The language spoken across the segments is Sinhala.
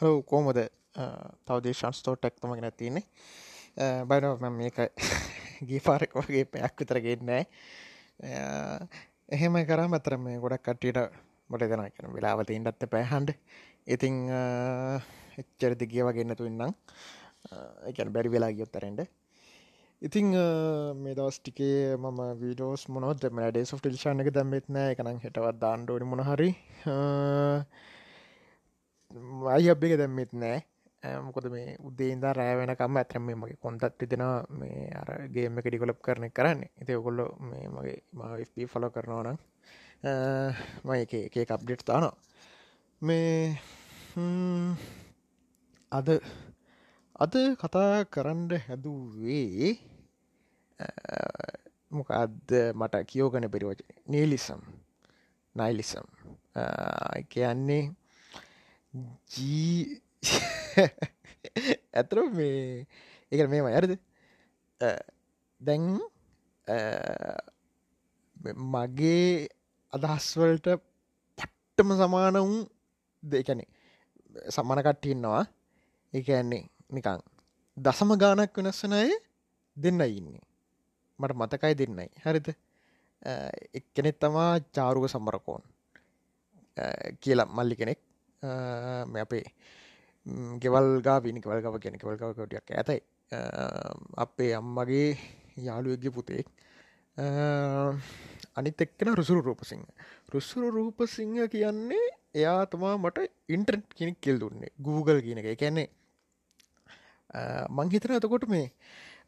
හෝ කෝමද තවදේශන් ස්තෝ ටක් තමගෙන නැතින්නේ බයිනව මේක ගී පාරක වගේ පැයක් විතරගෙන්නෑ එහෙම කරම් අතර මේ ගොඩක් කට්ටියට මොට දෙන කන වෙලාවත ඉන්ඩත්ත පැහන්ඩ ඉතිං එච්චර දිගිය වගන්නතු ඉන්නම්. එකැන බැරි වෙලා ගියොත්තරෙන්ට ඉතිං මේ දවස්ටිකේ මම වීඩෝස් මොනොත් දෙම ඩේ සොෆ් ටිල්ෂාන එක දැම්මෙත්නෑ එකනම් හෙටවත් දාන්ඩෝනි මොනහරි අයි අබ්බ එක දැම්මෙත් නෑ. මොකද මේ උදේන්ද රෑවෙනකම් ඇතරම මගේ කොන්තත් තිදෙන මේ අරගේම එක ඩිකොලප් කරන කරන්න. ඇති ඔකොල්ලො මේ මගේ මප ෆලෝ කරනවා නම් ම එක එක අප්ඩේට් තානවා මේ අද අද කතා කරන්ඩ හැදුවේ මොකක්ද මට කියෝගන පිරිවච නීලිසම්. නයිලිසම්. කියන්නේ ජී ඇතර මේ එක මේ අයරද දැන් මගේ අදහස්වලට පට්ටම සමානවුන් දෙකැනෙ සම්මනකට්ටින්නවා එකන්නේ නිකං දසම ගානක් වෙනස්සනය දෙන්න ඉන්නේ. මට මතකයි දෙන්නයි. හරිද? එක්කෙනෙත් තමා චාරුව සම්බරකෝන් කියලා මල්ලි කෙනෙක් මේ අපේ ගෙවල්ගා පිනි වල්ගව කෙනෙ වල්ගවකටයක් ඇතයි අපේ අම්මගේ යාළුවගේ පුතෙක් අනිත් එක්කෙන රුසුරු රූපසිංහ. රුස්සුරු රූපසිංහ කියන්නේ එයා තමා මට ඉන්ටර්ට් කෙනෙක් කෙල් දුන්නේ. Google කියන එක. එකැන්නේ මංහිතන එතකොට මේ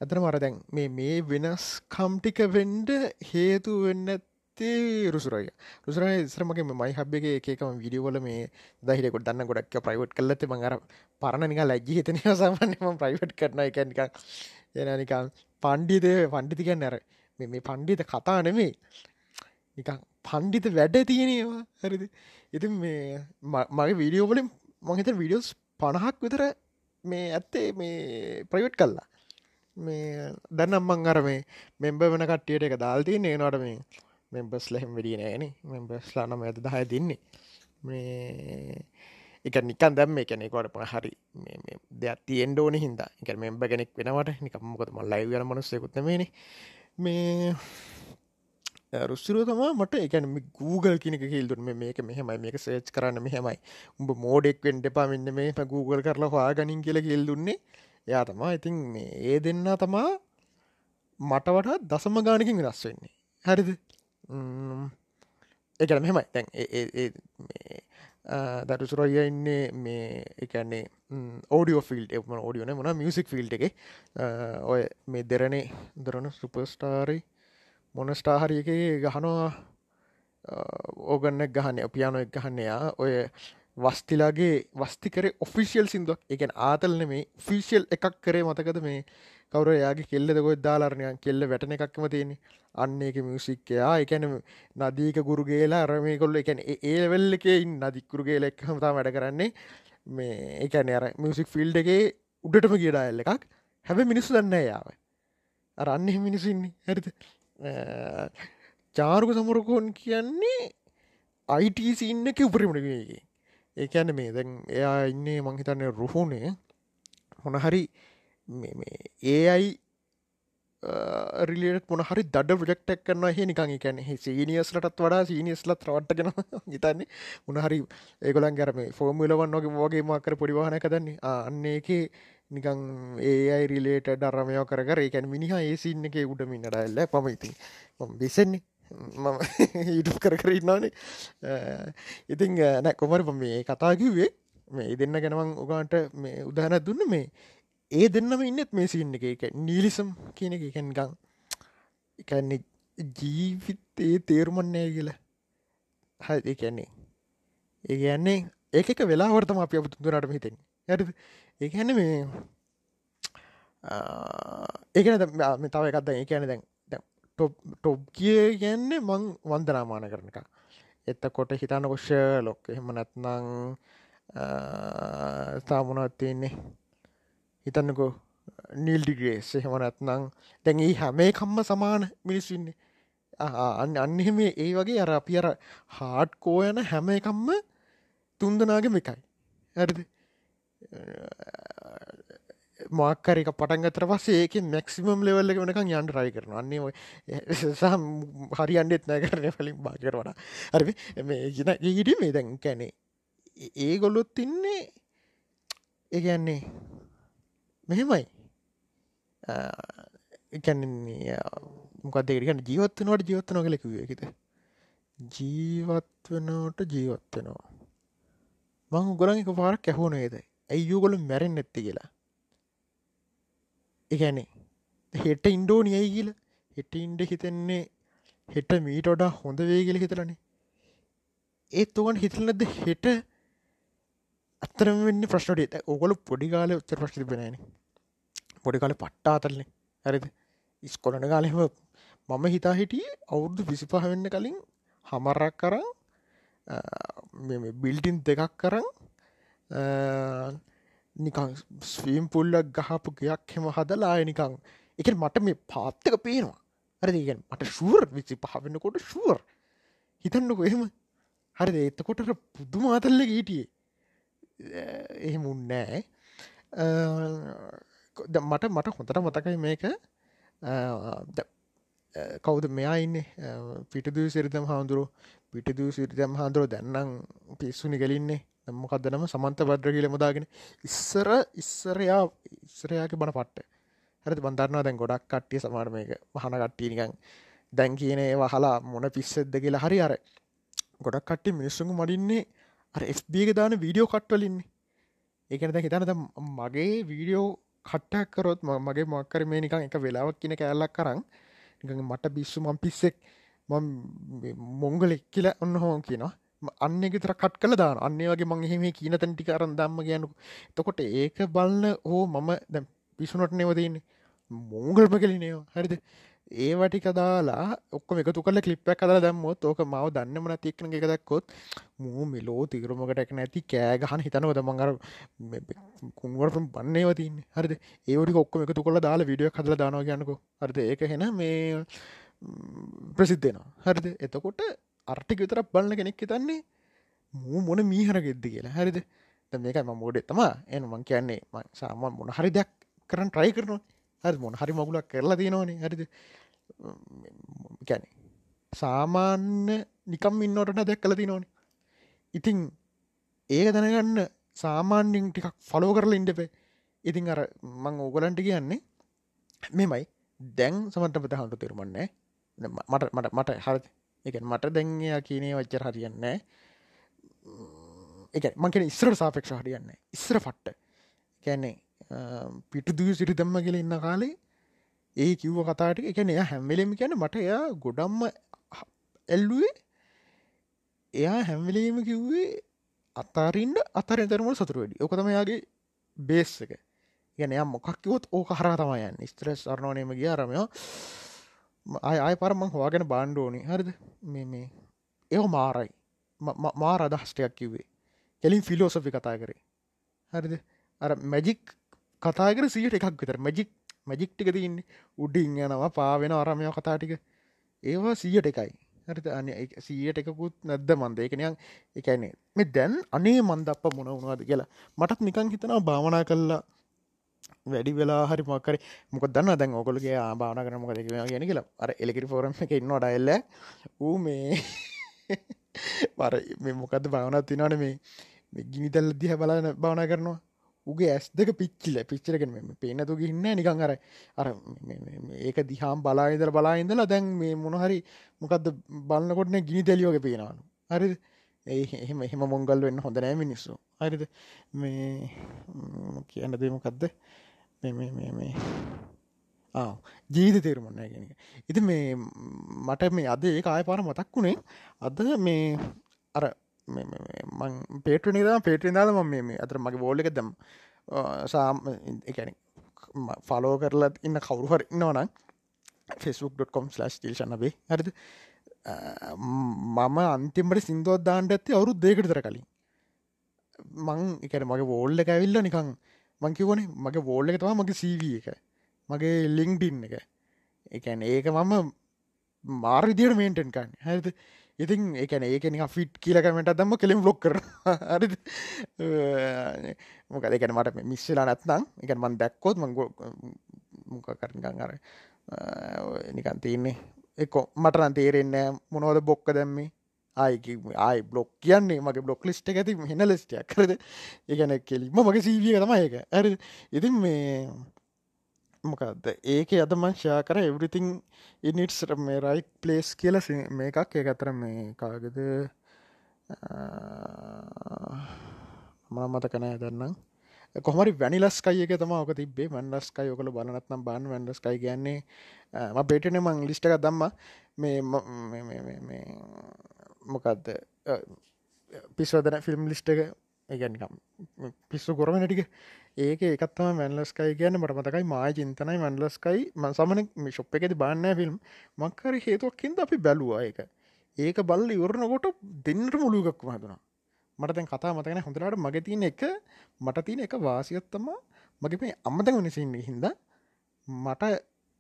ඇතන මර දැන් මේ මේ වෙනස් කම්ටික වෙන්ඩ හේතු වෙන්න ඇත්තේ රුසුරය. රුසර ස්‍රමගේ මයි හබ්බගේ එකකම විඩියවල මේ දහිරෙකොට දන්න ගොඩක් ප්‍රයිවට් කල්ලත මඟර පරණනික ලැජ්ජි හිතනය සාමාන්‍යම ප්‍රයිවට් කරන එකනික එනනික පණ්ඩිතය පණ්ඩිතිකන් නැර මේ පණ්ඩිත කතා නෙමේ නිකං පණ්ඩිත වැඩ තියෙනවා හරිද? ඉති මේ මගේ වීඩියෝවලින් මහිත විඩියෝස් පණහක් විතර මේ ඇත්තේ මේ ප්‍රයිවට් කල්ලා මේ දැන්නම් මං අර මේ මෙම්බ වෙන කට්ටියට එක දාල්තිය නේනට මේ මෙම්බස් ලහෙම් වැඩිය නෑන. මෙම්බස්ලා නම ඇත දහය දෙන්නේ. මේ එක නිකන් දැම් මේ කෙනෙකොට ප හරි දෙයක් තියෙන් ඕන හිද එක මෙම්බ කෙනෙක් වෙනවට නිකම්මකොත් මල් ලයි වන මනුස්සෙකුත්නමේන මේ රුස්සිරුව තමා මට එකන Google කියනක හිල්දුරම මේක මෙහමයි මේක සේච් කරන්න මෙහෙමයි. උඹ මෝඩෙක් වෙන්ඩ පා මෙන්න මේ Google කරලා හවා ගනින් කියල කියල් දුන්නේ. යා තමා ඉතින් මේ ඒ දෙන්න තමා මට වටා දසම ගානකින් වෙනස් වෙන්නේ. හරිද? එකන මෙහෙමයි. තැන් දරුසුරොය ඉන්නේ මේ එකන්නේ ඕඩියෝ ෆිල්් එම ෝඩියෝන මොන මියසික් ෆිල්් එක. ඔය මේ දෙරනේ දරන සුපස්ටාරයි මොනස්ටාහරියක ගහනවා. ඕගන්න ගහන්න පියානො එක් ගහන්නයා ඔය වස්තිලාගේ වස්තිකර ඔෆිසිියල් සිින්දුවක්. එකන ආතල් නෙමේ ෆිසිියල් එකක් කරේ මතකද මේ කවර යාගේ කෙල්ල දකො දාලාරණයන් කෙල්ල වැටන එකක්ම තියෙන අන්න එක. මියසික්කයා එකන නදීක ගුරුගේලා අරමේ කොල්ල එකන ඒවෙල්ල එක නදිකුරු ගේල එක් හමතා වැඩ කරන්නේ. මේ එකන අර මියසික් ෆිල්ඩ් එකේ උඩටම කියඩා එල්ල එකක්. හැබ මිනිස්සු දන්න යාව. අරන්න මිනිසින්නේ හැරිත චාරුක සමුරකෝන් කියන්නේ අයිටසි ඉන්න එක උපරිමටගේ ඒකැන්න මේ දැන් එයා ඉන්නේ මංහිතන්න රුහුණේ. මොනහරි ඒ අයි රිලියට මොන හරි දඩ ප්‍රජෙක්ටක් කරන්න හ නිකං කැන සීනියස්ලටත් වඩා සීනිස්ල ත්‍රවට්ටගෙන හිතන්නේ උනහරි ඒගොලන් ගැරම ෆෝර්මුලවන් වගේ වගේ මක්කර පොඩිවාහන කදන්නේ අන්න එක නිකං ඒයි රිලේට ඩරමයෝ කර ඒකැන මිනිහ ඒසින්න එක උඩමින් ඩල්ල පමයිති බිසෙන්නේ මම හිටු කර කරන්නානේ ඉතිං නැ කොමර මේ කතාකිවේ මේ දෙන්න ගැනවන් උගාන්ට මේ උදාහන දුන්න. මේ ඒ දෙන්නම ඉන්නත් මේ සින්න එක. එක නීලිසම් කියන එක. එකැන්ගං එකන්නේ ජීවිතයේ තේරුමන්නේ කියලා. හ එකන්නේ ඒ කියන්නේ ඒක වෙලාවර්තම අප අප තුන්දුරට හිතෙන් ඇ ඒහැන මේ ඒකන තව එකක්ද ඒ කියන දැන් ටොප් කිය කියන්නේ මං වන්දනාමාන කරන එක එත්තකොට හිතන්න කොෂ්‍ය ලොක්. එහෙම නැත්නං තාමුණත් තියන්නේ? හිතන්නකෝ නිල්ඩිග්‍රේස් එහෙම නැත්නං දැන් ඒ හැමේ කම්ම සමාන මිනිස්සින්නේ අන්න අන්නෙම ඒ වගේ අර අපි අර හාඩ් කෝයන හැම එකම්ම තුන්දනාගම එකයි. ඇරද මාකරික පටන්ගතර පස්සේ ඒක මැක්සිමම් ලෙවල්ල වනකං යන්ට රයි කරන අන්නේ සම් හරි අන්නෙත් නෑ කරන පලින් බාකර වඩා හරි මේ ගෙන ඉඩි මේ දැන් කැනේ ඒ ගොල්ලොත් තින්නේ ඒගැන්නේ මෙහෙමයි. එකන්නේ මොකක්දේකන ජීවත්වනට ජීවත්වන කලෙකුවකිද ජීවත්වනෝට ජීවත්වනවා මං ගොලන් එක පාරක් ඇහුණ ඒද ඇයුගොල මැරෙන් නැත්ති කියලා? එකැනේ හෙට ඉන්ඩෝනියයි කියල? හෙට ඉන්ඩ හිතෙන්නේ හෙට මීටොඩා හොඳ වේ කියල හිතලනේ. ඒත් ඔවන් හිතලනද හෙට අත්තරම වෙන්න ප්‍රශ්නට ඔගොල පොඩිකාල උත්තර ප්‍රශ්ි බෙනන පොඩිකාල පට්ටා අතරන්නේ ඇරිද ඉස්කොලන කාලෙම මම හිතා හිටිය අවුරුදු විසිපහ වෙන්න කලින් හමරක් කරන්න බිල්ටින් දෙකක් කරන්න නිකං ස්වීම් පුල්ලක් ගහපු ගයක් හෙම හදලා නිකං එක මට මේ පාත්තක පේනවා. හරිදිගෙන් මට ශුවර් විසි පහවෙන්නකොට ශුවර් හිතන්නකො එහෙම. හරිද? එතකොට පුදුම අතල්ල ගීටියේ එහෙම උන්නෑ මට මට හොඳට මතකයි මේක. කවුද මෙයා ඉන්න? පිටදූ සිරිතම් හාමුදුරුව. පිටදූ සිරිතම් හාන්දුරුව දැන්නම් පිස්සුනි ගලින්නේ. මොකක්දනම සමන්ත බද්‍ර කියල මදාගෙන. ඉස්සර ඉස්සරයා ඉස්සරයාගේ බන පට්ට හරි බන්ධරනවා දැන් ගොඩක් කට්ටිය සමාර මේක මහන කට්ටියනිකන් දැන් කියනේ වහලා මොන පිස්සෙද්ද කියලා හරි අර ගොඩක් කට්ටි මිනිස්සුඟ මඩින්නේ අර FBක දාන වීඩියෝ කට්වලින්නේ ඒකනද හිතනද මගේ වීඩියෝ කට්ටක් කරොත් මගේ මොක්කර මේ නිකං එක වෙලාවක් කියන කෑල්ලක් කරන්න මට බිස්සු මම් පිස්සෙක් මොංගලෙක් කියල ඔන්න හෝ කියනවා. අන්න ගෙතර කට් කළ දාන අන්නේ වගේ මං එහෙම කියන තැන්ටි කරන්න දම්ම කියනු තකොට ඒක බලන්න හෝ මම දැ පිසුනොට නෙවදන්නේ මෝගල්ම කලිනයෝ හරිද? ඒවටික දාලා ඔක්කොම එකතු කල කලිප්පක් කදලා දැම්මොත් ඕක මව දන්නමන තික්න එක දක්කොත් මූ මෙලෝ තිකරමකට නැති කෑගහන හිතනවද? මඟර කුන්වට බන්නේවතින් හරිද? ඒවටි ඔක්කොම එකතු කොල දාලා විඩිය කදල දානවා ගන්නකෝ හරිද? ඒක හෙන මේ ප්‍රසිද්ධනවා හරිද? එතකොට අර්ටික විතරක් බලන්න කෙනෙක් හිතන්නේ මූ මොන මීහර ගෙද්දි කියලා. හරිද? මේක ම මෝඩෙ තමා එන මං කියන්නේ සාමන් මොන හරි දෙයක් කරන්න ට්‍රයි කරනවා. හරි මොන හරි මගුලක් කරලා තියෙනවානේ. හරිද? ගැන සාමාන්‍ය නිකම් ඉන්නොටට දැක්කල තිනෝන ඉතිං ඒක දැනගන්න සාමාන්‍යින් ටිකක් ෆලෝ කරල ඉන්ඩපේ ඉතිං අර මං ඕගලන්ට කියන්නේ මෙමයි දැන් සමට පත හඳු තෙරමන්නේ මට මට මට හර එක මට දැන්යා කියනේ වච්චර හරියන්නේ එක මංකෙන ඉස්සර සාපෙක්ෂ හරියන්න ඉස්සර ෆට්ට කැන්නේ පිටු දූ සිටි දම්ම කියල ඉන්න කාලේ ඒ කිව්ව කතාට එකන එය හැම්වෙලෙම කියන මට එයා ගොඩම්ම එල්ලුවේ එයා හැම්වෙලීම කිව්වේ අතාරින්ට අතර තරම සතුර වැඩි. ඕකතමයාගේ බේස් එක. ගැන එයා මොකක්කිවොත් ඕක හර තමයන් ස්ත්‍රස් අරණෝනයම ගිය අරමයෝ අය අය පරමං හවාගෙන බාණ්ඩෝනි හරිද? මේ මේ. ඒ මාරයි. මාර අදහස්ටයක් කිව්වේ. කෙලින් ෆිලෝසොෆි කතා කරේ. හරිද? අර මැජික් කතාකර සියට එකක් විතර. මැජික් මැජික්ටික තින්නේ උඩින් යනවා පාවෙන අරමය කතාටික ඒවා සියට එකයි. හරිත අන සියට එකකුත් නැද්ද මන්ද? එකනයන් එකයිනේ මේ දැන් අනේ මන්ද අප මොන වුණවාද කියලා මටත් නිකං හිතනවා භාවනා කල්ලා වැඩි වෙලා හරි මොකර මොක දන්න දැන් ඔකොලගේ ආබාන කරන මොක දෙක ගෙන කියලා. අර එලෙකිරි ෆෝරම් එක ඉන්න ඩයිල්ල ඌ මේ පර මේ මොකද භාවනත් තිනවන මේ ගිනිතැල්ල දිහ බලන භාවනා කරනවා. උගේ ඇස් දෙක පිච්චිල පිච්චරගෙන පේනතු ගන්න නිකං අර අර ඒක දිහාම් බලාඉදර බලාඉඳලා දැන් මේ මොනහරි මොකක්ද බලන්නකොටන ගිනි තැලියෝග පේනවානු හරි එහෙම එහෙම මොංගල් වෙන්න හොඳ නෑ මිනිස්සු. හරිද? මේ කියන්න දෙමකක්ද මේ ජීවිත තේරුමන්න ගෙන ඉති මේ මට මේ අද ඒ ආය පාර මතක් වුණේ අද මේ අර පේට නිදා පේට දාල ම මේ අතර මගේ බෝලික දම් සාම් එකැන ෆලෝ කරලා ඉන්න කවරුහර ඉන්නවනම් ෆෙස්බුක්.කොම් ටිල්ෂන්න වේ. හරිද? මම අන්තිමට සිින්දුවත්දාන්ට ඇත්තේ අවුරු දෙකට තර කලින්. මං එකට මගේ වෝල්ල එක ඇවිල්ල නිකං මංකිවනේ මගේ වෝල්ල එක තවා මගේ සීව එක. මගේ ලිංක්ඩින් එක. එකැන ඒක මම මාර්විදියට මේන්ටෙන්කන්න හැද ඉතින් ඒකන ඒකන ෆිට් කියලකමට දම්ම කෙලින් බ්ලොක් කර හරි මොක දෙකන මට මිස්සලා නැත්නම් එක මන් දැක්කොත් මංගෝ මොක කරනිකං අර නිකන් තියන්නේ. එක මටන තේරෙන්න මොනවද බොක්ක දැම්මේ? ආයි ආයි බ්ලොක් කියන්නේ මගේ බ්ලොක් ලිස්ට ඇති හෙන ලෙස්ටයක් කරද ඒගැන කෙලිම මගේ සීවිය තම ඒක. ඇ ඉතින් මේ මොකක්ද ඒක අදමං ෂා කර එවරිතින් ඉනිටස් මේ රයි් පලේස් කියල මේකක් ඒ අතර මේ කාගෙද? මන මතකනෑ දන්නම් කොමරි වැනිලස්කයි එක තම ඕක තිබේ මන්ඩස්කයි යොකල බලනත්නම් බාන් වැන්ඩස්කයි කියන්නේ ම බේටන මං ලිස්්ටක දම්ම. මේ මොකක්ද පිස්වදන ෆිල්ම් ලිස්්ට එක. ඒගැනිකම් පිස්සු කොරම නැටික ඒක එකත්තම මැන්ලස්කයි කියන්න. මට මතකයි මා චින්තනයි මන්ලස්කයි ම සමන ශොප් එකති බාන්න ෆිල්ම් මක්කර හේතුවක්කින්ද අපි බැලුවා එක ඒක බල්ල ඉවරණකොට දෙන්නට මුළුගක්ම හතුනා මට තැන් කතා මතකන හොඳරට මගේ තියන එක මට තියෙන එක වාසියත්තම මගේ මේ අම්මතක වනිසින්න හින්ද මට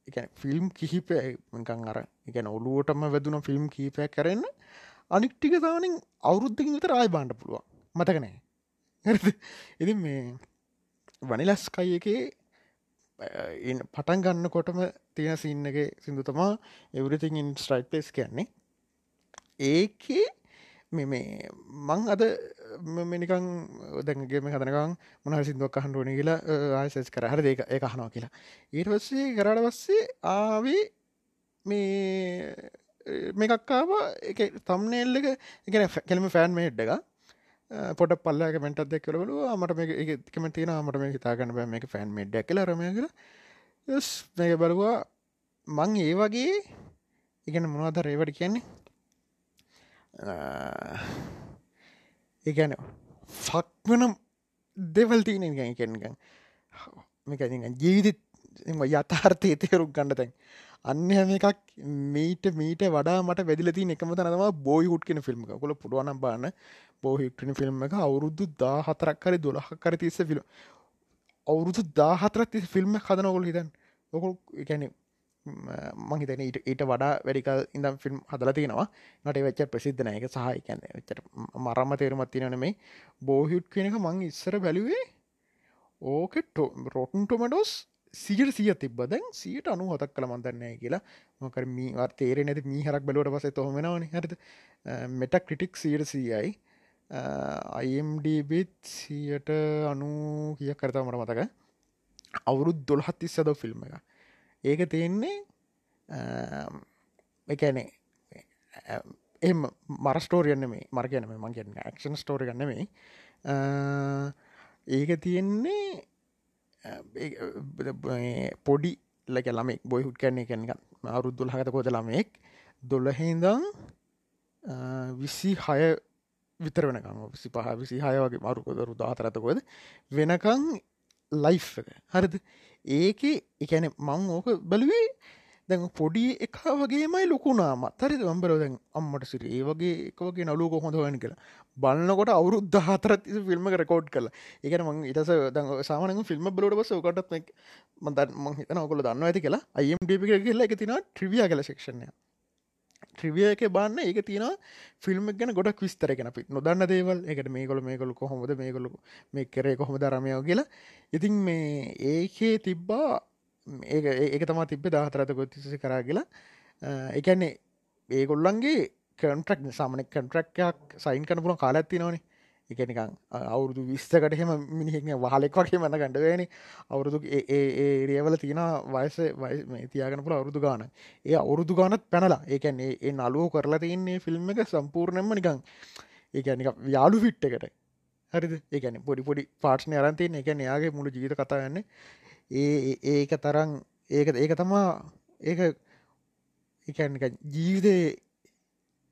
එක ෆිල්ම් කිහිපයකං අර එකන ඔලුවටම වැදුන ෆිල්ම් කීපයක් කරන්න අනික්ටික තානින් අවුරුද්ධකින් විතර ආය බාණ්ඩ පුළුවන්. මතකනෑ ඉති මේ වනිලස්කයි එකේ පටන් ගන්න කොටම තියෙන සින්න එක සිින්දු තමා එවරිතින් ඉන් ස්ට්‍රයිට් පේස් කියන්නේ. ඒකේ මේ මං අද මෙනිකං දැන්ගේම හදනකං මොනහ සිින්දුවක් කහන්ඩුවන කියලා ආයසස් කර. හර දෙක ඒ අහනවා කියලා. ඊට පස්සේ කරට පස්සේ ආවේ මේ මේකක්කාව එක තම්නේල්ල එක එකන කෙළම ෆෑන් මේඩ් එක පොට පල්ලක මෙටත් දෙක් කරලු මට මේ කමතින මට මේ හිතාගන්න බෑ. මේක ෆැන් මෙඩ්ඩ කල රමය කර මේක. බලවා. මං ඒ වගේ ඉගෙන මොනවද රේවට කියන්නේ? ඒගැන ෆක්වන දෙවල් තියන එකෙන්ගන් මේක ජීවිත යථාර්ථය තේරුක් ගන්න තැන්. අන්න හැම එකක් මීට මීට වඩා මට වැදිලති එකම තනවා බෝයි හුට් කෙන ෆිල්ම් කොල පුඩුවනම් බාන්න බෝහිටන ෆිල්ම් එක අවුරුදු දා හතරක් කරි දොළහ කර තිස්ස ෆිල් අවුරුදු දා හතරක් තිස් ෆිල්ම් හදනකොල් හිතන් ඔකොල් එකැන මහිතන ඊට ඊට වඩා වැඩිකල් ඉඳම් ෆිල්ම් හදල තියෙනවා. නට වෙච්ච ප්‍රසිද්ධන එක සහ කැන්න වෙච්චට මරම්ම තේරුමත් තිනන මේ බෝහිට් කෙනක මං ඉස්සර බැලුවේ ඕකෙට රොටන් ටොමටෝස් සියට සිය තිබ දැන් සියට අනු හොතක් කළ මන්දන්නෑ කියලා. මොකර මේ තේරෙ නැති මී හරක් බලුවට පස තොහමෙනවන හරත මෙට ක්‍රිටික් සියට සීයයි අයිම්ඩබිත් සියට අනු කිය කරතා මට මතක. අවුරුත් දොළහත්ති සද ෆිල්ම් එක. ඒක තියෙන්නේ එකනේ එම මරස්ටෝරියන්න මේ මර්ගයන මං කියන්න ක්ෂන් ස්ටෝරි ගන්න මේ ඒක තියෙන්නේ පොඩි ලක ළමෙක් බොයි හුට් කරන්නේ කැනක අවුරුද්දුල් හත කොත ළමෙක්. දොල්ලහිදං විසි හය විතර වෙනකම. විසි පහ විසි හය වගේ මරුකොදරු දාතරතකොද වෙනකං ලයි් එක. හරිද? ඒක එකැන මං ඕක බලුවේ දැන් පොඩි එක වගේමයි ලොකුණාම තරි වම්බර දැන් අම්මට සිර ඒ වගේ එක වගේ නලු කොහොඳ හොයන කියලා. බලන්නකොට අවුරුද්ධ හතරත් ෆිල්ම් රකෝඩ් කල ඒකට මං ඉටස ද සාමන ෆිල්ම් බලට බස කටත් මදන් මං හිතන ඔකොල දන්න ඇති කියලා. අයම් ඩිපි කියලා එක තින ට්‍රිවිය කල ශක්ෂණය ට්‍රිවිය එක බන්න ඒක තියෙන ෆිල්ම් ගැන ගොඩක් විස්තරගෙන අපි නොදන්න දේවල් එකට මේකොල මේකොල කොහොමද මේකොලු මේ කරේ කොහොම දරමයෝ කියලා. ඉතින් මේ ඒකේ තිබ්බා ඒ ඒක තමා තිබ්බ දාහතරත ගොත්තිසි කරා කියලා. එකන්නේ ඒගොල්ලන්ගේ කන්ට්‍රක් සාමන කන්ට්‍රක්යක් සයින් කන පුලන් කාලඇත්ති නොනේ එකනිකං අවුරුදු විස්තකට හෙම මිනිහෙක් වහලෙක් වගේ මන්න ගඩවේනි අවුරුදු ඒ රියවල තියෙන වයස තියාගෙන පුළ අවුරුදු ගාන ඒ අවුරුදු ගානත් පැනලා ඒකැන්නේ ඒ නලුව කරලා තියන්නේ ෆිල්ම් එක සම්පූර්ණයම නිකං ඒකනික යාලු ෆිට් එකට. හරිද? ඒකැන පොඩි පොඩි පාට්න අරන්තියන එක එයාගේ මුළු ජීවිත කතාගන්න ඒ ඒක තරන් ඒක ඒක තමා ඒක එකනික ජීවිතය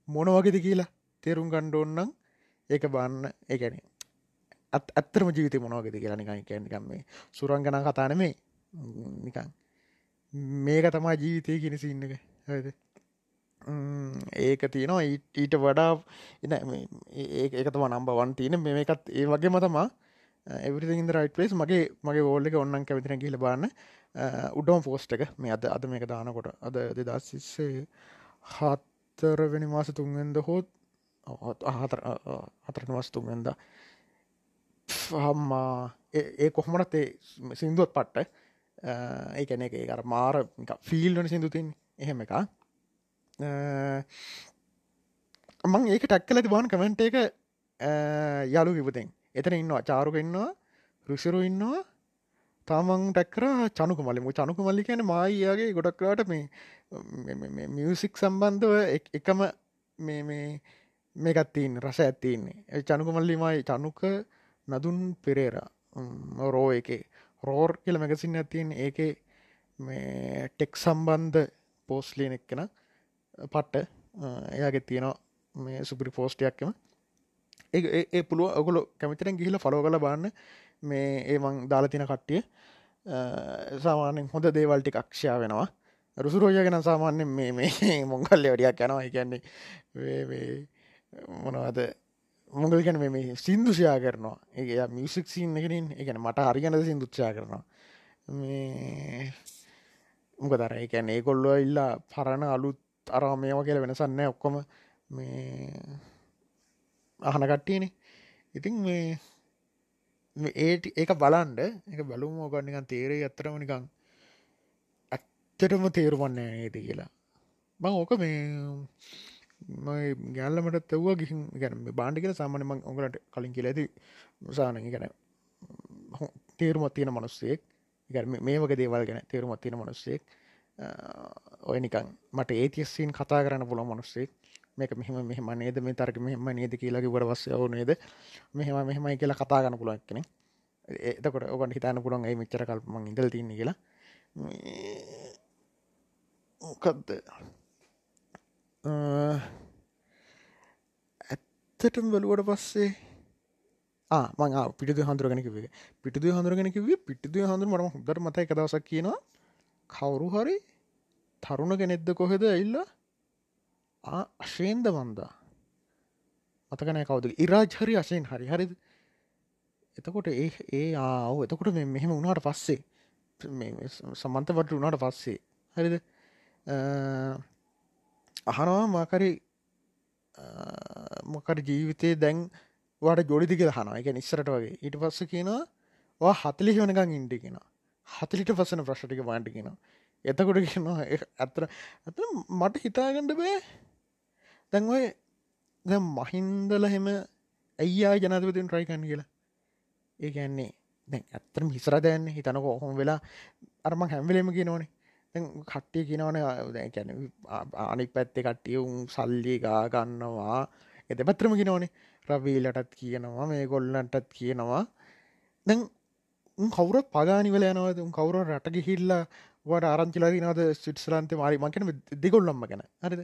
මොන වගේද කියලා තේරුම් ගණ්ඩ ඔන්නම් ඒක බන්න ඒගැන අත් අත්තරම ජීවිත මොනවගෙද කියලා නිකයි කියන්නකම් මේ සුරංගන කතාන මේ නිකන් මේක තමා ජීවිතය කියෙනසි ඉන්න එක. හද ඒක තියෙනවා ඊට වඩා එන ඒක තම නම්බ වන් තියෙන. මේකත් ඒ වගේ මතමා එවිරිද රයිට පලේස් මගේ මගේ ෝල්ලක ඔන්නන් කැවිතින කියල බන්න. Uh, උඩෝම් ෆෝස්ට එක. මේ අද අද මේක දානකොට අද දෙදස්සිස්සේ හත්තරවෙනි මාස තුන්ගෙන්ද හෝත් හතරන වස්තුන්ගෙන්ද හම්මා ඒ කොහොමනත් ඒ සිින්දුවත් පට්ට ඒකැන එක අර මාර ෆිල්ලන සිින්දුතින් එහෙම එක මං ඒක ටැක්කල තිබාන කමෙන්ට් එක යාලු කිපතෙන් එතන ඉන්නවා චාරුක ඉන්නවා රුෂරු ඉන්නවා තමන් ටැක්කර චනුක මලිමු චනුක මල්ලි කියන මයියාගේ ගොඩක්ලාට මේ මියසික් සම්බන්ධව එකම මේ මේකත් තියන්න රස ඇත්තින්නේ චනුකමල්ලිමයි චනුක නදුන් පෙරේර. රෝ එක. රෝර් කියල මැගසින් ඇතින් ඒක මේ ටෙක් සම්බන්ධ පෝස්ලියන එක්කෙන පට්ට එයාගෙ තියෙනවා මේ සුපරි පෝස්ටයක්කම ඒ පුළුව ඔගොලු කැමිතරෙන් ගිහිල ෆලෝ කල බන්න මේ ඒමං දාලතින කට්ටිය. සාමානෙන් හොඳ දේවල්ටි අක්ෂයා වෙනවා. රුසුරෝය ගෙන සාමාන්‍යෙන් මේ මේ මොංගල්ල වැඩියක් යනවා. එකන්නේ මොනවද? මොගල් ගැන මේ සින්දුෂයා කරනවා. ඒ මියසික් සින්න එකනින් එකන මට හරිගන සිින්දුච්චා කරනවා. මේ මොක තර එකැන ඒ කොල්ලො ඉල්ලා පරණ අලුත් අරාමේම කියල වෙනසන්න ඔක්කොම මේ අහන කට්ටියනේ. ඉතින් මේ ඒ ඒක බලන්ඩ එක බලුම ඕගන්නිකන් තේරේ අත්තරම නිකං ඇත්තටම තේරුවන්නේ ඒති කියලා. බං ඕක මේ ගැල්ලමට තව්වා ගිහින් ගැන බාණ්ඩිකල සාමානය මං ඔගලට කලින් කියල ඇති සාන ගැන තේරුමත් තියෙන මනුස්සෙක්. මේ වගේ දේවල් ගැන තේරුමත් තියෙන මනුස්සෙක්. ඔය නිකන් මට ඒතියස්සීන් කතා කරන්න පුළ මනුස්සෙක්. මේක මෙහම මෙහම නේද? මේ තරක මෙහම නේද කියලාගේ වට වස්ස ඕ නේද? මෙහම මෙහමයි කියලා කතා ගන්න පුළුවන් කෙනෙ එතකොට ඔකට හිතන්න පුළන් ඒ මෙච්චර කල්පමං ඉදල් තින්න? කියලා. මොකක්ද ඇත්තටම බලුවට පස්සේ මං පිටි හඳුරගෙනකිවේ පිටිදු හඳුරගෙනකිවේ පිටිදු හඳුර මටම හොදර මත එක දවසක් කියනවා. කවුරු හරි තරුණ කෙනෙද්ද කොහෙද ඇල්ල අශයෙන්ද වන්දා මතකනෑ කවුද? ඉරාජ් හරි අශයෙන් හරි. හරිද? එතකොට ඒ ඒ ආව එතකොට මෙහෙම උනාට පස්සේ සමන්තවට වනාට පස්සේ. හරිද? අහනවා මකරි මොකට ජීවිතය දැන් වට ගොඩිදික හන එක නිස්සරට වගේ. ඊට පස්ස කියනවා හතලි වනකං ඉන්ඩි කියෙන හතලිට පසන ප්‍රශ්ටික වාන්ටි කියෙන එතකොට කියනවා ඇතර ඇත මට හිතාගඩ බෑ. දැන්ඔය දැ මහින්දල හෙම ඇයියා ජනතපතින් ට්‍රයිකන් කියලා? ඒ ඇන්නේ දැන් ඇත්තරම හිසර දැන්න හිතනක ඔහොම වෙලා අරම හැම්වලේම කියනවනේ. කට්ටිය කියනවන දැැන අනික් පැත්තේ කට්ටිය උන් සල්ලි ගා ගන්නවා. එත පත්‍රම කිනවනේ රවීලටත් කියනවා මේ ගොල්ලන්ටත් කියනවා. දැන් කවුරත් පගානිවල යනවද? කවුර රට ගිහිල්ලා වට ආරංචිලා නද සිට්ස්ලන්තේ මාරි මකන දෙගොල්ලම්ම ගැන. හරිද?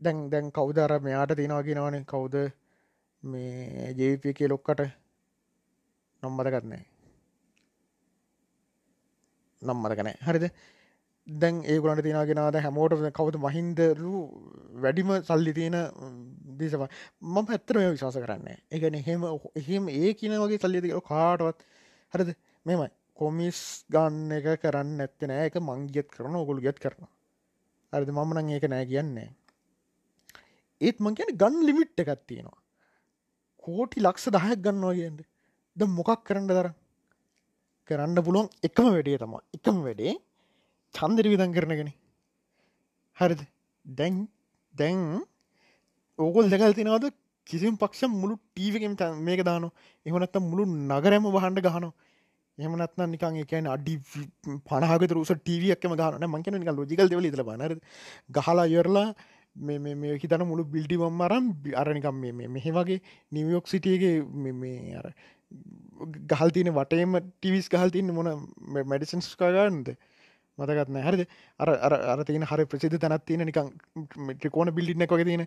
දැන් දැන් කවුදර මෙයාට තියෙනවා කිනවනේ කවුද මේ ජේපිය ලොක්කට? නොම්මදගත්නෑ නම්මදගනෑ හරිද? දැන් ඒගුලන්ට තියෙනගෙනද හැමෝට කවුතු මහින්දරු වැඩිම සල්ලි තියෙන දිසව මම පැත්තරම විශවාස කරන්න එකන එහෙම එහෙම ඒ කියන වගේ සල්ලිතික කාටවත් හරද? මෙමයි කොමිස් ගන්න එක කරන්න ඇත්ත නෑ. එක මංගියත් කරන ඔගුළු ගෙත් කරන හරිද? මමනං ඒක නෑ කියන්නේ ඒත් මං කියන ගන් ලිමිට් එකත් තියෙනවා. කෝටි ලක්ෂ දහයක් ගන්නවා කියන්ට ද මොකක් කරන්න දර කරන්න පුළුවන් එකම වැඩේ තම එකම වැඩේ චන්දර විදන් කරනගෙන හරිද? දැන් දැන් ඕගොල් දෙකල් තිනවද කිසිම් පක්ෂ මුළු ටීවකෙන් මේක දාන එහනත්ත මුළු නගරෑම වහන්ඩ ගහනවා. එහමනත්න නිකන් එකන අඩි පනහක රුස ටීවියක්ම ගහන මංකන නික ලෝජිකල් දෙවල ල බනර ගහලා යොරලා මේ හිතන මුළු බිල්ඩි වම්මරම් අරනිකම් මෙහෙ වගේ නිවියෝක් සිටියගේ මේ අර ගහල්තින වටේම ටිවිස් ගහල්තින්න මොන මැඩිසන්ස් කාගන්නද මතකත්න හරිද? අර අර තින හරි ප්‍රසිද්ධ තැනත් තියෙන නිකං ට්‍රිකෝන බිල්ඩින්න එක තියෙන.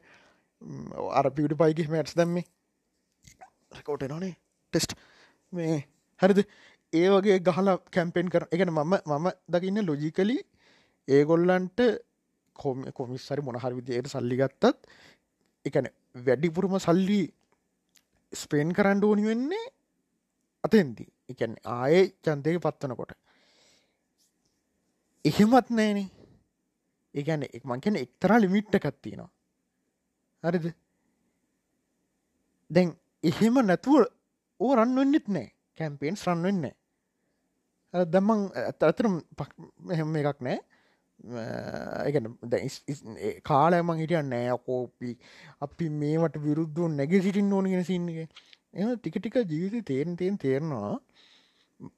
අර පිඩි පයිගි මැට්ස් දැම්මේ. රකෝට නොනේ ටෙස්ට් මේ හරිද? ඒ වගේ ගහලා කැම්පෙන් කර එකන මම මම දකින්න ලොජිකලි ඒගොල්ලන්ට කොම කොමිස්සරි මොනහර විදියට සල්ලි ගත්තත් එකන වැඩිපුරම සල්ලි ස්පේන් කරන්න ඕනි වෙන්නේ අතෙන්දී. එකන් ආයේ චන්තයක පත්වනකොට එහෙමත් නෑනේ. ඒගැන එක් මං කියන එක්තරා ලිමිට්ට කත්තිනවා හරිද? දැන් එහෙම නැතුව ඕ රන්වෙන්නෙත් නෑ. කැම්පේන්ස් රන්වෙන්න දම්මං අතරම් මෙහෙම එකක් නෑ. කාලෑමං හිටිය නෑ. කෝපි අපි මේවට විරුද්ධ නැග සිටින් ඕනගෙන සින්නගේ එ ටික ටික ජීවිත තේරෙන් තයෙන් තේරනවා.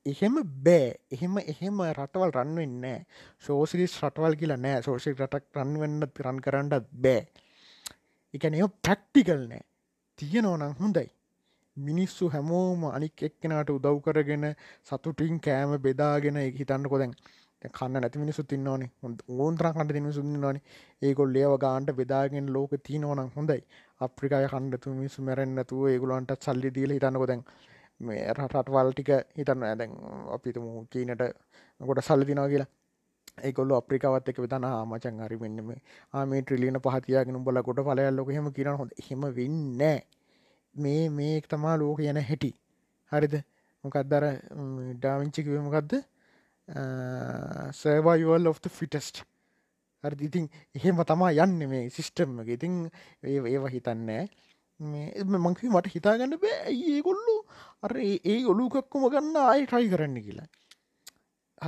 එහෙම බෑ. එහෙම එහෙම රටවල් රන්වෙන්න ශෝසිරිස් රටවල් කියලා නෑ. සෝෂි රටක් රන්වෙන්න රන් කරන්නත් බෑ. එකන එ ප්‍රක්ටිකල් නෑ. තියෙනවනම් හොඳයි. මිනිස්සු හැමෝම අනික් එක්කෙනට උදව් කරගෙන සතුටින් කෑම බෙදාගෙන හිතන්න කොදැන් කන්න නැති මිනිසු තින්නවනේ ඕන්තර කට තින සුන්නවන ඒකොල් ඒව ගාන්ට බෙදාගෙන් ලෝක තිීනවනම් හොඳයි. අප්‍රිකාය කණ්ඩතු මිසු මැරෙන්න්නතුව ඒගුලන්ට සල්ලි දීල හිතන්නකොදැන් මේ රටවල් ටික හිතන්න. ඇදැන් අපිතුම චීනට ගොඩ සල්ලි දිනා කියලා. ඒකොල්ල අප්‍රිකාවත් එක විතන ආමචන් හරි මෙන්නම ආමේ ට්‍රිලියන පහතියාගෙන බල ගොඩ පලයල්ලොක හෙම කිරන හොඳ. හෙම වෙන්න මේ මේ තමා ලෝක යන හැටි. හරිද? මොකක්දර ඩාවිංචිකිවමකක්ද සර්වයිවල් of ෆිටස්ට් හරි ඉතින් එහෙම තමා යන්න මේ සිිස්ටම්ම ඉතින් ඒ ඒව හිතන්නෑ මංකි මට හිතාගන්න බෑ. ඇයි ඒගොල්ලු අර ඒ ඔලුකක්කුම ගන්න ආයි ට්‍රයි කරන්න කියලා.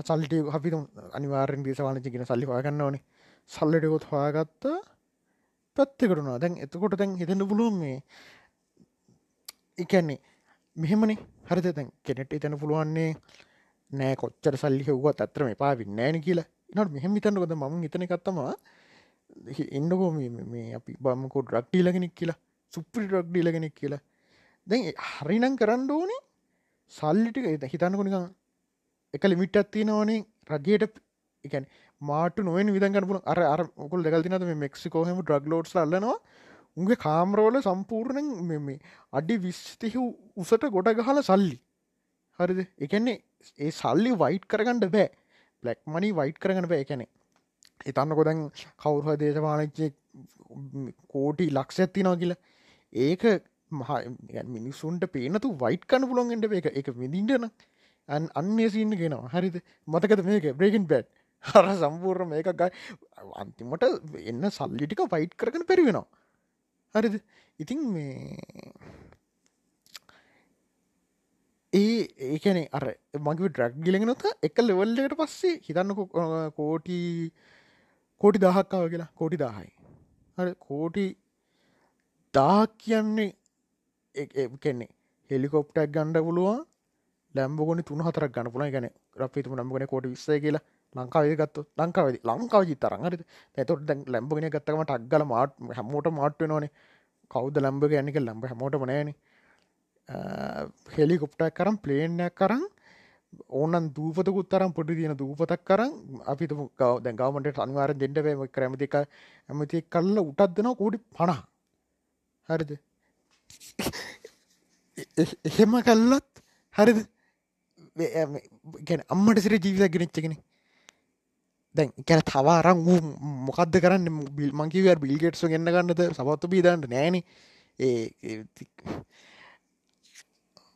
සල්ට අපි අනිවාරෙන් දේශවාලචගෙන සල්ලි හොයගන්න ඕනේ. සල්ලටකොත් හොයාගත්ත පැත්තකටුනා දැන් එතකොට දැන් හිතන්න පුළුවන් මේ එකන්නේ මෙහෙමනේ. හරිත දැන් කෙනෙට එතැන පුළුවන්නේ නෑ කොච්චර සල්ලි හව්වත් අත්‍රම පාවි නෑන කියලා. ඉනට මෙහෙම හිතන්නකොද ම හිතන කත්තමා එන්නකෝ මේ අපි බමකෝ ඩ්‍රක්්ටීලගෙනෙක් කියලා. සුප්‍රි ඩ්‍රක්්ඩීලගෙනෙක් කියලා. දැන් හරිනම් කරන්න ඕනේ සල්ලිටික හිතන්නකොනික එක ලිමිට්ටත් තියෙනවනේ රජයට එකන් මාට නොව විදගරපු අර අරකුල් දෙකල්තිනද මේ මෙක්සිකෝහම ඩ්‍රග් ලෝඩ්ස් අල්ලනවා? උන්ගේ කාම්රෝල සම්පූර්ණෙන් මෙ අඩි විස්තිහි උසට ගොඩ ගහල සල්ලි. හරිද? එකන්නේ ඒ සල්ලි වයිට් කරගන්නඩ බෑ. බ්ලක් මනි වයිට් කරගන්න බෑ. එකනෙ එතන්න කොදැන් කවුරුහ දේශපාලච්චය කෝටි ලක්ෂ ඇත්තිනවා කියලා. ඒක මහ මිනිස්සුන්ට පේනතු වයිට් කන්න පුළොන්ගෙන්ට එක එක විදිින්ටන අන් අන්නේ සින්න ගෙනවා හරිද? මතකද මේක? බ්‍රේකින් බැට් හර සම්පූර්ණ මේක ගයි අන්තිමට එන්න සල්ලිටික වයිට් කරගෙන පැරිවෙනවා. හරිද? ඉතින් මේ ඒ ඒකැන අර මගේ ඩ්‍රක් ගිලෙනොත එක ලෙවල්ලට පස්සේ හිතන්න කෝටි කෝටි දහක්කාව කියලා. කෝටි දාහයි හරි කෝටි දාහක් කියන්නේ කෙන්නේ හෙලිකොප්ටක් ගණ්ඩ පුළුවන් ලැම්බගොනි තුන හතරක් ගන්න පුළ ගැන අපිතුම නම්ගන කොට විස්ස කියලා ලංකාවේ ගත්තු ලංකාවද ලංකාව ජිතරන් හරි ඇතොට දැන් ලැම්බගෙන ගත්තකම ටක්ගල මාට හැමෝට මාට්ව නොනේ කවද ලම්බ ගැනික ලම්බ හැමෝට මනෑනේ හෙලිකොප්ටක් කරම් ප්ලේනයක් කරම් ඕනන් දූපතකුත් තරම් පොඩි තියෙන දූපතක් කරම් අපි ගව දැ ගවමට අනිවාර දෙඩවම කරමතික ඇමති කල්ල උටත් දෙෙන කෝඩි පනා හරිද? එහෙම කල්ලත් හරිද? ගැන අම්මට සිර ජීවිත ගෙනච්චගෙන දැන් කැන තවාරං වූ මොකක්ද කරන්න? මංකිවර් බිල්ගෙට්ස ගන්න ගන්නද සපත්තු බීදන්නට නෑන. ඒ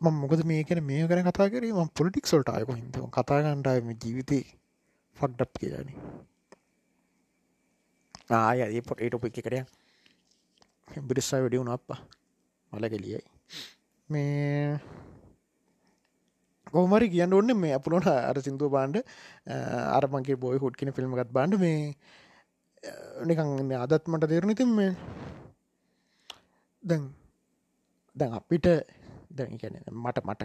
මොකද මේ කන මේ කර කතා කරීම පොලිටික් සොල්ට අයක හිද කතාගන්නටම ජීවිතය ෆක්ඩප් කියලන ආය ඒ පොට ඒටොප එක කරය බිරිස්සා වැඩි වුණ අප්පා. මලගෙලියයි මේ කොහමරි කියන්න ඔන්න මේ අපපුලොන අර සිින්දුව බාන්ඩ අරමගේ බොයි හුට් කියෙන ෆිල්ම්ගත් බාන්ඩ මේ නිකන් අදත් මට තේරුණ ඉතින් මේ දැන් දැන් අපිට දැන් කියන මට මට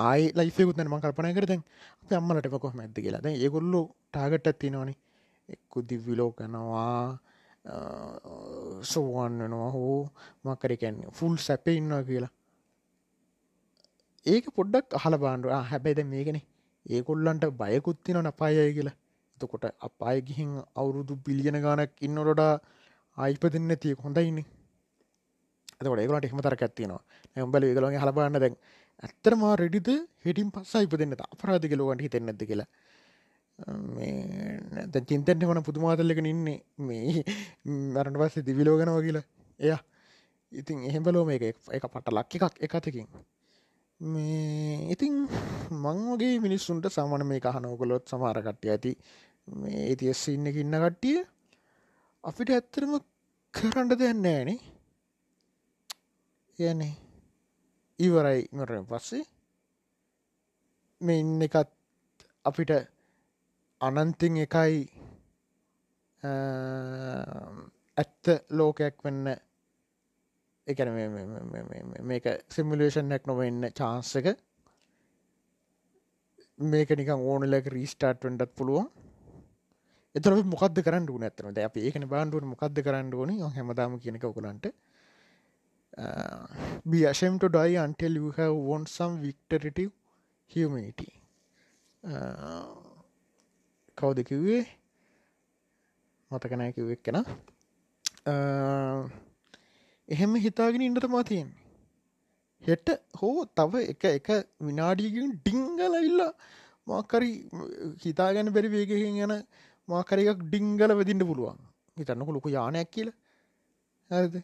ආයි ලයිෆයකුත් ම කල්පනය කරතැන් අප අම්මලට කොහම ඇද කියලා. දැන් ඒගොල්ලු ටාගට ඇත්තිනවනි එක්කු දිවිලෝ කනවා සෝවන් වෙනවා හෝ මකරකැන්නේ ෆුල් සැප ඉන්නවා කියලා. ඒක පොඩ්ඩක් අහල බාන්ඩුව හැබැයිද මේකෙන. ඒකොල්ලන්ට බයකුත්තින නපායය කියලා. එතකොට අපාය ගිහින් අවුරුදු බිලියන ගානක් ඉන්නොරොඩා ආයිප දෙන්න තිය හොඳයින්න එතකොට ඒකට එහම තර ඇත්තිනවා ඇම්බල ඒගලගේ හලබාන්න දැන් ඇත්තරමා රෙඩිද හෙටින් පස්සා ඉප දෙන්න අපරාධක ලෝගට හිතෙන්නද කියලා. දැ චින්තෙන්ට වන පුදුමාතල්ලක ඉන්නේ. මේ මරට පස්සේ දිවිලෝගෙනව කියලා. එය. ඉතින් එහෙම බලෝ මේක එක පට ලක්ක එකක් එකතකින් මේ ඉතින් මං වගේ මිනිස්සුන්ට සමන මේ කහනෝකොලොත් සමාර කට්ටිය ඇති. මේ ඒතිස් ඉන්න ඉන්න කට්ටිය අපිට ඇත්තරම කරන්න දෙන්න ෑනේ යනේ ඉවරයි. මරෙන් පස්සේ මේ ඉන්න එකත් අපිට අනන්තින් එකයි ඇත්ත ලෝකයක් වෙන්න එකන මේක සිමිලේෂන්යක් නොවෙන්න චාන්සක මේක නික ඕනලක රීස්ටාට් වටත් පුළුවන්. එතර මොකද කරන්න නැතන ද අප ඒකන බාන්ඩුවන මොකක්ද කරන්න ඕන. හැමදාම කියනක ඔකුලන්ට be ashamed to die until you have won some victorative humanity. uh, කවුද කිව්වේ? මතකනෑ කිව්වෙක් කෙන එහෙම හිතාගෙන ඉන්නට මාතියෙන් හෙට හෝ තව එක එක විනාඩියකින් ඩිංගල ඉල්ල මාකරි හිතාගැන බැරි වේගෙන් යන මාකරයක් ඩිංගල වෙදින්න පුළුවන්. හිතන්නක ලොකු යානයක් කියල. ඇද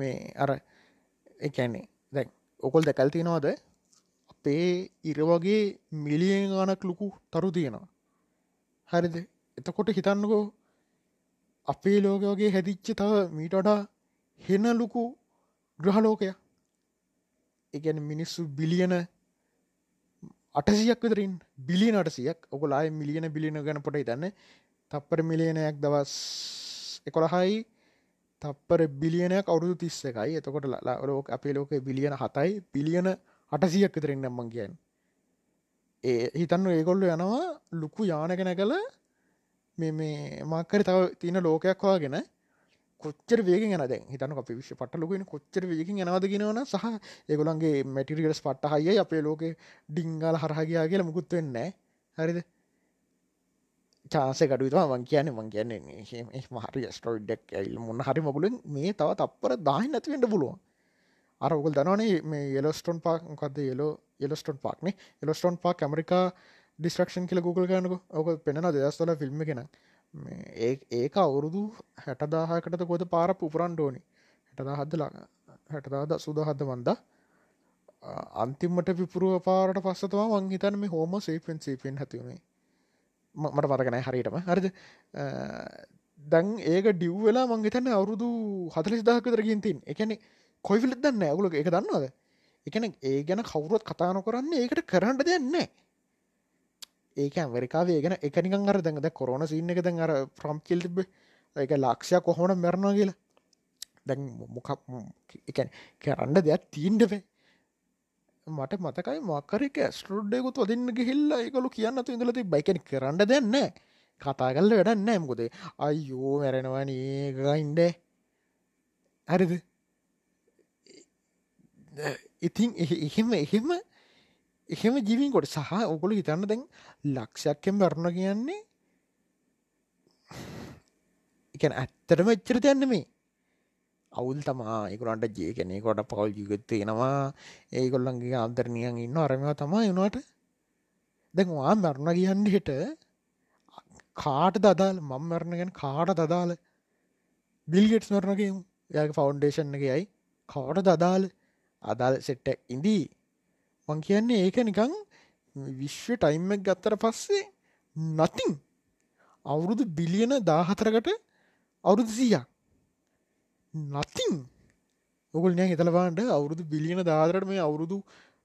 මේ අර එකන්නේ දැන් ඔකොල් දැකල් තියෙනවාද? අපේ ඉරවගේ මිලියෙන් ගානක් ලොකු තරු තියෙනවා. හරිද? එතකොට හිතන්නකෝ අපේ ලෝක වගේ හැදිච්ච තව මීට වඩා හෙන ලොකු ග්‍රහලෝකය එකන මිනිස්සු බිලියන අටසියක් විතරින් බිලියන අටසියක්. ඔකොලායි මිලියන බිලියන ගැන පොට තන්න තප්පර මිලියනයක් දවස් එකොළහයි. තප්පර බිලියනයක් අවුරුදු තිස්ස එකයි එතකොට ලෝක අපේ ලෝක බිලියන හතයි. පිලියන අටසියක් විතරෙන් නම්මන් කියන් ඒ හිතන්න ඒගොල්ල යනවා ලොකු යානක නැකල මේ මේ මක්කර තව තියෙන ලෝකයක් වාගෙන කොච්චර වේගෙන් යන දැන් හිතන අප විශ්ෂ පට ලොකෙන කොච්චර වේකින් යනවාද ගෙනවන සහ ඒගොලන්ගේ මැටිරිගස් පට්ට හයයි අපේ ලෝක ඩිංගල හරහගයා කියලා මුකුත් වෙන්න හරිද? චාස කඩුතුවා මං කියන මං කියන්නේ මහරි ස්ටෝයිඩක් ඇල් මොන්න හරි මගුලින් මේ තව තප්පර දාහි නැතිවෙන්ට පුළුවන්. අර ඔගල් දනවනේ මේ යෙලස්ටොන් පාක් කද යෙලෝ යෙලස්ටොන් පාක්නේ එලස්ටොන් පාක් ඇමරිකා ඩිස්ට්‍රක්ෂන් කියල ගුගල් ගනක ඕක පෙනෙන දෙදස්වල ෆිල්ම් කෙන ඒ ඒක අවුරුදු හැටදාහකට කොද පාර පුපරන්ඩ ඕනි. හැටදාහද්ද ලා හැටදාද සුදහද්ද මන්ද. අන්තිමට පිපුරුව පාරට පස්සතවා වංහිතන මේ හෝම සේපෙන් සේපෙන් හැතිවුණේ මට පතකනෑ හරිටම හරිද? දැන් ඒක ඩිව්වෙලා මංගේතන්න අවුරුදු හතලිස් දහකතර ගින්තින් එකනෙ කොයිවිලත් දන්න ඇගුල එක දන්නවද? එකන ඒ ගැන කවුරුවත් කතාන කරන්නේ ඒකට කරන්නට දෙන්නේ ඒක ඇමරිකාවේ ගැන එකනිකන් අර දැඟද කොරන සින්න එක දැන් අර ප්‍රම් කිල් තිබ එක ලක්ෂයක් කොහොන මැරණ කියලා. දැන් මොකක් එක කරන්න දෙයක් තීන්ඩවේ මට මතකයි මක්කරක ස්ටරුඩ්ඩයකුත් වදන්න ගිහිල්ල එකකලු කියන්න තු ඉඳලති බයිකන කරන්න දෙන්න කතා කල්ල වැඩන්න ඇමකොද අයියෝ මැරෙනවානේ ගයින්ඩ හරිද? ඉතින් එහෙම එහෙම එහෙම ජීවින් කොට සහ ඔකොළ හිතන්න දැන් ලක්ෂයක්කෙන් බරණ කියන්නේ එකන ඇත්තටම එච්චර යන්න මේ අවුල් තමා ඒකුරන්ට ජය කෙනෙ කොට පවල් ජීගත්තයෙනවා ඒකොල්ලන්ගේ අන්දරනියන් ඉන්න අරමවා තමා එනවාට දැන් වා මරණ කියන්න හෙට කාට දදාල් මං මරණ ගැන කාට දදාල බිල්ගෙට්ස් මරණගේ යාගේ ෆෞන්ඩේෂන් එකයයි කාට දදාල අදාල් සෙට්ට ඉදී මං කියන්නේ ඒක නිකං විශ්ව ටයිම්මක් ගත්තර පස්සේ නතින් අවුරුදු බිලියන දාහතරකට අවුරුදු සීයක්. නතින් ඔකුල් නෑ හිතලවාන්ට අවුරුදු බිලියන දාදරට මේ අවුරුදු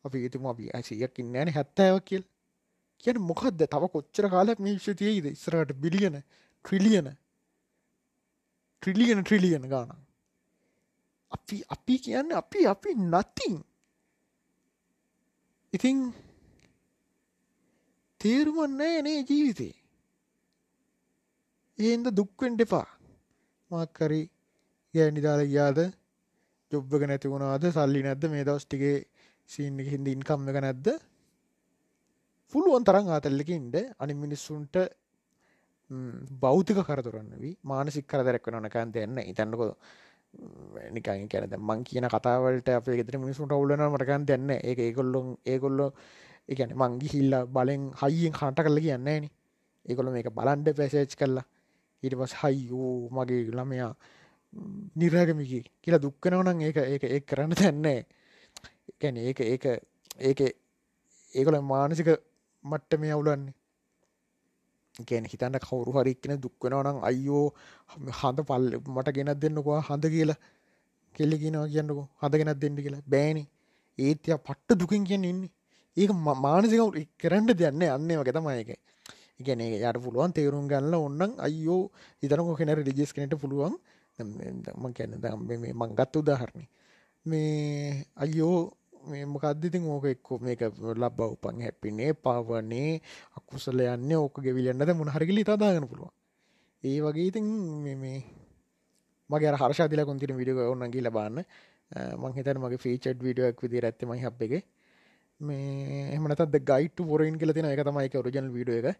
අපි ඒතුම අපි ඇසියක් ඉන්නෑන හැත්තෑව කියල්. කියන මොකක්ද තව කොච්චර කාලක් මේ විශ්ෂතියයිද ඉස්රට බිලියන ට්‍රිලියන ට්‍රිලියන ට්‍රිලියන ගාන අපි අපි කියන්න අපි අපි නතින් ඉතිං තේරුමන්නෑ නේ ජීවිතේ. ඒන්ද දුක්වෙන්ට එපා. මක්කරි ගෑනිදාල ගියාද? ජොබ්බක නැති වුණාද? සල්ලි නැද්ද? මේ දවස්ටිගේ සීන් එක හින්ද ඉන්කම් එක නැද්ද? පුළුවන් තරම් ආතල්ලකින්ට අනි මිනිස්සුන්ට බෞතික කරතුරන්නවී මානසික් කරදරක් වෙන නකන් දෙන්න ඉතන්නකො නිකන් කැනද මං කියන කතාවලට අපේ ගෙතර මිනිසුන්ට අවුලන මටකන් දෙන්න ඒ ඒකොල්ලොන් ඒකොල්ලො එකන මංගි හිල්ල බලෙන් හයියෙන් හට කරල කියන්නේන ඒකොල මේක බලන්ඩ පැසේච් කරලා ඊට පස් හයියෝ මගේ ළමයා නිරාගමිකි කියලා දුක්කනවනං ඒක ඒක ඒ කරන්න තැන්නේ ගැන ඒක ඒක ඒක ඒකොල මානසික මට්ට මේ අවුලන්නේ. ගැන හිතන්න කවුරු හරික්කෙන දුක්වෙනවනම් අයියෝ හඳ පල් මට ගෙනත් දෙන්නකවා හඳ කියලා. කෙල්ලෙකිනවා කියන්නකෝ හඳ ගෙනත් දෙන්න කියලා. බෑනි. ඒත්‍ය පට්ට දුකින් කියන්න ඉන්නේ. ඒක මානසික කරන්න දෙන්න අන්නේ වගේ තමයක ඉගැන යට පුළුවන් තේරුම් ගන්න ඔන්නන් අයියෝ හිතනකො කෙන රිජිස් කනට පුළුවන්. ම කැන මේ මංගත්ත උදාහරණය මේ අයියෝ මේ මොකක්දිතින් ඕක එක්කෝ මේක ලබ උපන් හැපිනේ පවනේ අකුසල යන්න ඕක ගෙවිලන්නද මුණහරගලි තදාගන පුළුවන්. ඒ වගේ ඉතින් මේ මගේ හර්ෂාදිල කොන්තින විඩිය ඔන්නගේ ලබන්න මංහිතන මගේ ෆීචඩ් විඩියක් විදි ඇත්තම හබ් එක. මේ එමනතද ගයිට පොරයින් කියල තින එක තමයි එක ඔරිජනල් විඩිය එක.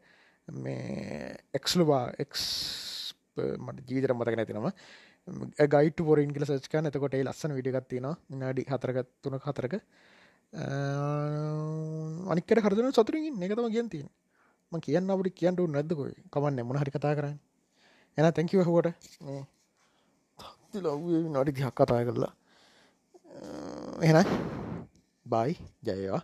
මේ එක්ස්ලවා එක් මට ජීවිතර මතක නැතිනම ගයිට පොරින් කියල සච්ක නතකොට ලස්සන විඩිගත්තින නාඩි හතරගත් තුන හතරක අනිකට හරදන සතුරින් එකතම කියන්තින් ම කියන්න අපට කියන්නට නැද්දකොයි කමන්න මොන හරි කතා කරන්න. එන තැංකිව හෝට ලව්ේ නඩි දිහක් කතා කරලා. එන බයි ජයවා